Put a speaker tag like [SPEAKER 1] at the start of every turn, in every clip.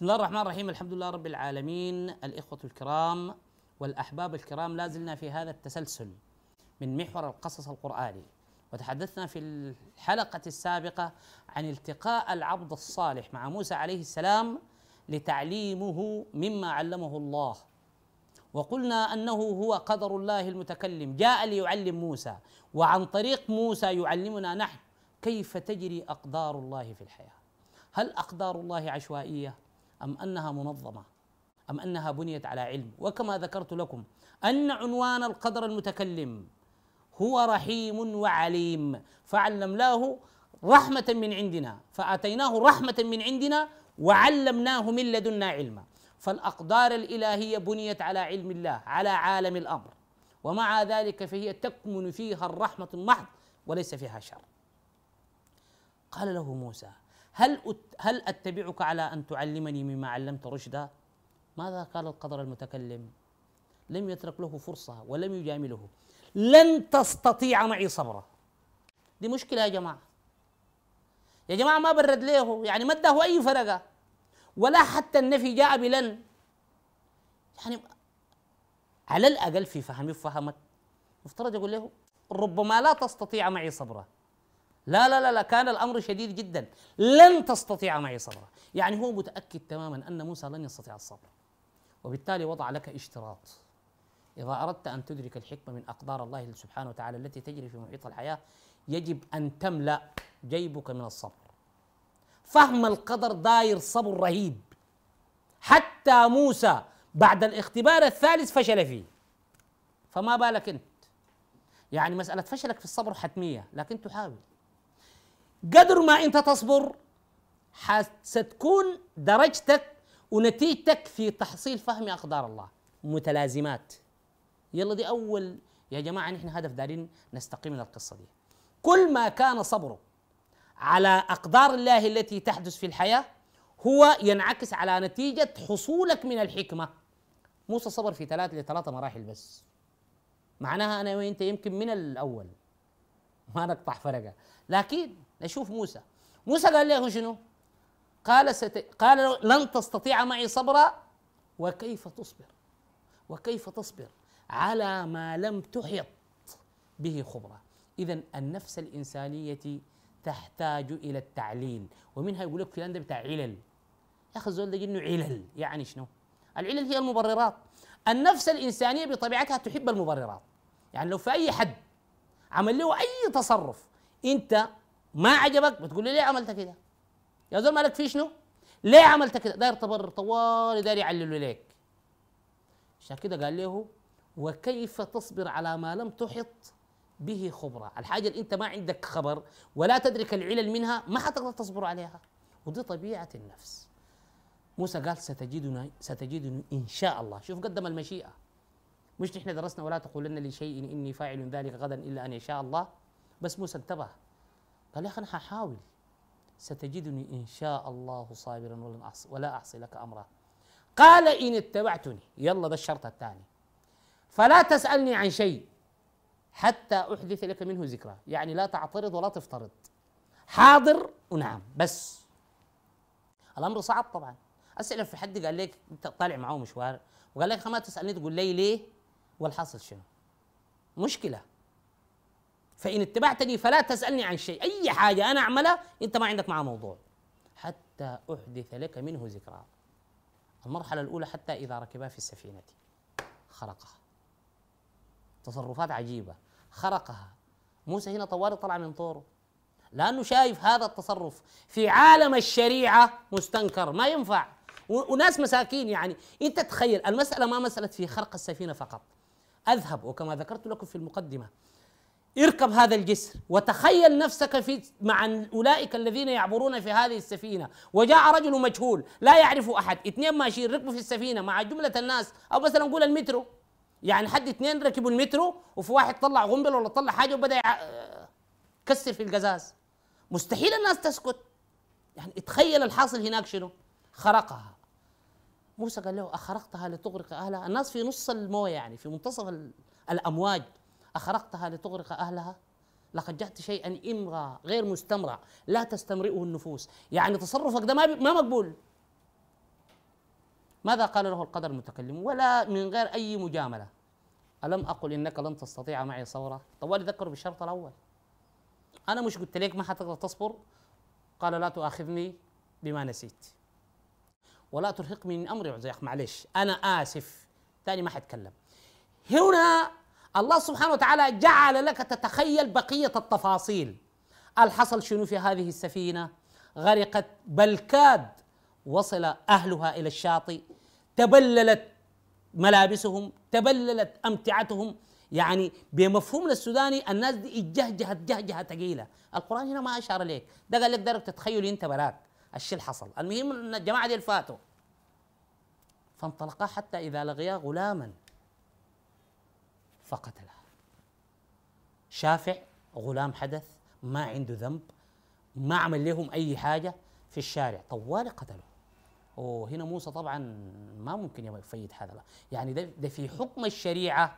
[SPEAKER 1] بسم الله الرحمن الرحيم الحمد لله رب العالمين الإخوة الكرام والأحباب الكرام لا زلنا في هذا التسلسل من محور القصص القرآني. وتحدثنا في الحلقة السابقة عن التقاء العبد الصالح مع موسى عليه السلام لتعليمه مما علمه الله. وقلنا أنه هو قدر الله المتكلم جاء ليعلم موسى وعن طريق موسى يعلمنا نحن كيف تجري أقدار الله في الحياة. هل أقدار الله عشوائية؟ أم أنها منظمة؟ أم أنها بنيت على علم؟ وكما ذكرت لكم أن عنوان القدر المتكلم هو رحيم وعليم فعلمناه رحمة من عندنا فأتيناه رحمة من عندنا وعلمناه من لدنا علما. فالأقدار الإلهية بنيت على علم الله على عالم الأمر. ومع ذلك فهي تكمن فيها الرحمة المحض وليس فيها شر. قال له موسى هل هل أتبعك على أن تعلمني مما علمت رشدا؟ ماذا قال القدر المتكلم؟ لم يترك له فرصة ولم يجامله لن تستطيع معي صبرا. دي مشكلة يا جماعة. يا جماعة ما برد له يعني ما اداه أي فرقة. ولا حتى النفي جاء بلن. يعني على الأقل في فهمي فهمت مفترض يقول له ربما لا تستطيع معي صبرا. لا لا لا لا. كان الأمر شديد جدا. لن تستطيع معي صبرا. يعني هو متأكد تماما أن موسى لن يستطيع الصبر. وبالتالي وضع لك اشتراط. إذا أردت أن تدرك الحكمة من أقدار الله سبحانه وتعالى التي تجري في محيط الحياة يجب أن تملأ جيبك من الصبر. فهم القدر داير صبر رهيب. حتى موسى بعد الاختبار الثالث فشل فيه. فما بالك أنت؟ يعني مسألة فشلك في الصبر حتمية لكن تحاول. قدر ما انت تصبر ستكون درجتك ونتيجتك في تحصيل فهم أقدار الله متلازمات. يلا دي أول يا جماعة نحن هدف دارين نستقي من القصة دي. كل ما كان صبرك على أقدار الله التي تحدث في الحياة هو ينعكس على نتيجة حصولك من الحكمة. موسى صبر في ثلاث لثلاثة مراحل بس. معناها أنا وأنت يمكن من الأول. ما نقطع فرقة. لكن نشوف موسى. موسى قال له شنو؟ قال ست... قال لن تستطيع معي صبرا وكيف تصبر؟ وكيف تصبر؟ على ما لم تحط به خبرة. إذا النفس الإنسانية تحتاج إلى التعليل ومنها يقول لك فلان ده بتاع علل. يا أخي الزول ده علل؟ يعني شنو؟ العلل هي المبررات. النفس الإنسانية بطبيعتها تحب المبررات. يعني لو في أي حد عمل له أي تصرف أنت ما عجبك؟ بتقول لي ليه عملت كده؟ يا زول مالك في شنو؟ ليه عملت كده؟ داير تبرر طوال داير يعللوا ليك عشان كده قال له وكيف تصبر على ما لم تحط به خبرة؟ الحاجة اللي أنت ما عندك خبر ولا تدرك العلل منها ما حتقدر تصبر عليها. ودي طبيعة النفس. موسى قال ستجدنا ستجدني إن شاء الله. شوف قدم المشيئة. مش نحن درسنا ولا تقولن لشيء إني فاعل ذلك غدا إلا أن يشاء الله. بس موسى انتبه. قال يا أخي أنا ححاول. ستجدني إن شاء الله صابرا ولا اعصي لك أمرا. قال إن اتبعتني. يلا ده الشرط الثاني. فلا تسألني عن شيء حتى أحدث لك منه ذكرى. يعني لا تعترض ولا تفترض. حاضر ونعم. بس. الأمر صعب طبعا. أسئلة في حد قال لك أنت طالع معه مشوار وقال لك ما تسألني تقول لي ليه؟ والحاصل شنو؟ مشكلة. فإن اتبعتني فلا تسألني عن شيء. أي حاجة أنا أعملها أنت ما عندك معها موضوع. حتى أحدث لك منه ذكرى. المرحلة الأولى حتى إذا ركبا في السفينة. خرقها. تصرفات عجيبة. خرقها. موسى هنا طوالي طلع من طوره. لأنه شايف هذا التصرف في عالم الشريعة مستنكر ما ينفع. وناس مساكين يعني. أنت تخيل المسألة ما مسألة في خرق السفينة فقط. أذهب وكما ذكرت لكم في المقدمة اركب هذا الجسر وتخيل نفسك في مع أولئك الذين يعبرون في هذه السفينة. وجاء رجل مجهول لا يعرف أحد. اثنين ماشيين ركبوا في السفينة مع جملة الناس. أو مثلا نقول المترو. يعني حد اثنين ركبوا المترو وفي واحد طلع قنبله ولا طلع حاجة وبدأ يكسر في القزاز. مستحيل الناس تسكت. يعني تخيل الحاصل هناك شنو؟ خرقها. موسى قال له أخرقتها لتغرق أهلها؟ الناس في نص الموية يعني في منتصف الأمواج. أخرقتها لتغرق أهلها؟ لقد جئت شيئا إمرا غير مستمرع لا تستمرئه النفوس. يعني تصرفك ده ما مقبول. ماذا قال له القدر المتكلم؟ ولا من غير أي مجاملة. ألم أقل إنك لن تستطيع معي صبرا؟ طوال ذكروا بالشرط الأول. أنا مش قلت لك ما حتقدر تصبر؟ قال لا تؤاخذني بما نسيت. ولا ترهقني من أمري عزيق معلش أنا آسف. ثاني ما حتكلم. هنا الله سبحانه وتعالى جعل لك تتخيل بقية التفاصيل. الحصل شنو في هذه السفينة؟ غرقت بل كاد وصل أهلها إلى الشاطئ تبللت ملابسهم تبللت أمتعتهم. يعني بمفهومنا السوداني الناس دي اتجهجهت جهجهه ثقيله القرآن هنا ما أشار ليك ده قال لك درجة تتخيل أنت براك. الشيء اللي حصل. المهم إن الجماعة دي فاتوا فانطلقا حتى إذا لقيا غلاما. فقتله شافع غلام حدث ما عنده ذنب ما عمل لهم أي حاجة في الشارع. طوال قتله. وهنا موسى طبعا ما ممكن يفيد هذا يعني ده, ده في حكم الشريعة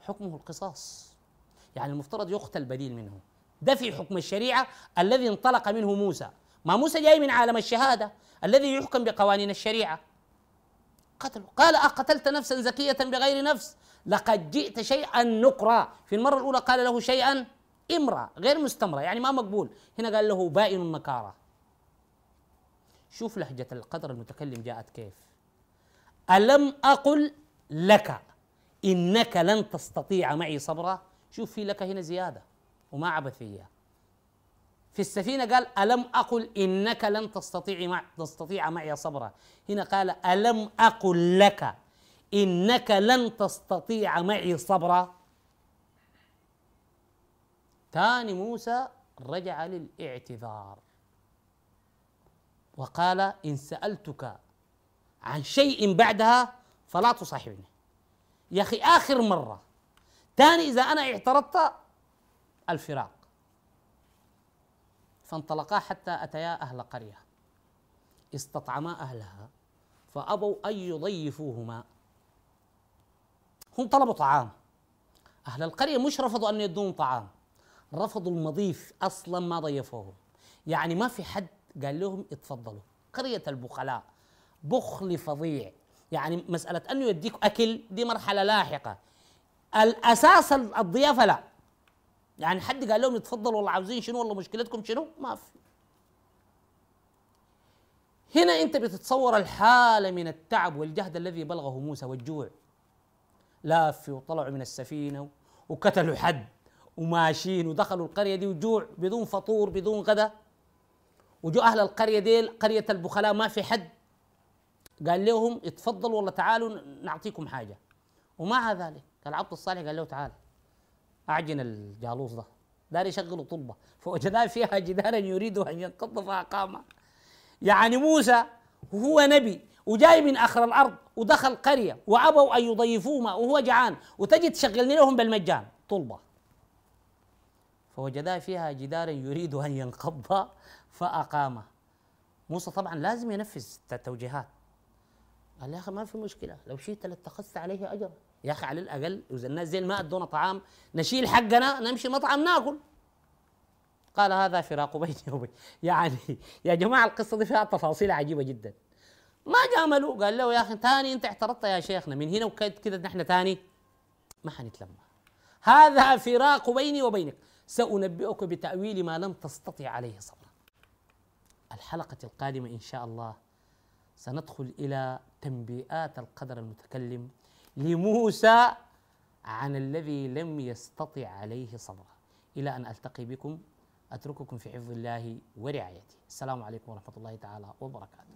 [SPEAKER 1] حكمه القصاص. يعني المفترض يقتل بديل منه. ده في حكم الشريعة الذي انطلق منه موسى. ما موسى جاي من عالم الشهادة الذي يحكم بقوانين الشريعة. قتله قال أقتلت نفسا زكية بغير نفس؟ لقد جئت شيئا نقرا في المرة الأولى قال له شيئا امرأة غير مستمرة يعني ما مقبول. هنا قال له بائن النكارة شوف لهجة القدر المتكلم جاءت كيف. ألم أقل لك إنك لن تستطيع معي صبرا؟ شوف في لك هنا زيادة وما عبثية في السفينة قال ألم أقل إنك لن تستطيع مع تستطيع معي صبرا. هنا قال ألم أقل لك إنك لن تستطيع معي صبرا ثاني موسى رجع للاعتذار وقال إن سألتك عن شيء بعدها فلا تصاحبني. يا أخي آخر مرة. ثاني إذا أنا اعترضت الفراق. فانطلقا حتى أتيا أهل قرية. استطعما أهلها فأبوا أن يضيفوهما. هم طلبوا طعام. أهل القرية مش رفضوا أن يدوهم طعام. رفضوا المضيف أصلا ما ضيفوهم يعني ما في حد قال لهم اتفضلوا. قرية البخلاء بخل فظيع. يعني مسألة أنه يديك أكل دي مرحلة لاحقة. الأساس الضيافة لا. يعني حد قال لهم اتفضلوا والله عاوزين شنو؟ والله مشكلتكم شنو؟ ما في. هنا أنت بتتصور الحالة من التعب والجهد الذي بلغه موسى والجوع. لافوا وطلعوا من السفينة وقتلوا حد وماشيين ودخلوا القرية دي وجوع بدون فطور بدون غدا. وجو أهل القرية دي قرية البخلاء ما في حد. قال لهم اتفضلوا والله تعالوا نعطيكم حاجة. ومع ذلك العبد الصالح قال له تعال أعجن الجالوس ده. دار يشغل طلبة. فوجدا فيها جدارا يريد أن ينقض فاقامه يعني موسى وهو نبي. وجاي من آخر الأرض ودخل قرية وأبوا أن يضيفوه وهو جعان وتجي تشغلني لهم بالمجان. طلبة. فوجدا فيها جدارا يريد أن ينقض فاقامه موسى طبعا لازم ينفذ التوجيهات. قال يا أخي ما في مشكلة لو شئت لاتخذت عليه اجرا. يا أخي على الأقل اذا الناس زي ما أدونا طعام نشيل حقنا نمشي مطعم ناكل. قال هذا فراق بيني وبين يعني يا جماعة القصة دي فيها تفاصيل عجيبة جدا. ما جاملوا قال له يا أخي ثاني أنت اعترضت يا شيخنا. من هنا وكذا نحن ثاني ما حنتلمى هذا فراق بيني وبينك. سأنبئك بتأويل ما لم تستطع عليه صبرا. الحلقة القادمة إن شاء الله سندخل إلى تنبيئات القدر المتكلم لموسى عن الذي لم يستطع عليه صبرا. إلى أن ألتقي بكم أترككم في حفظ الله ورعايته. السلام عليكم ورحمة الله تعالى وبركاته.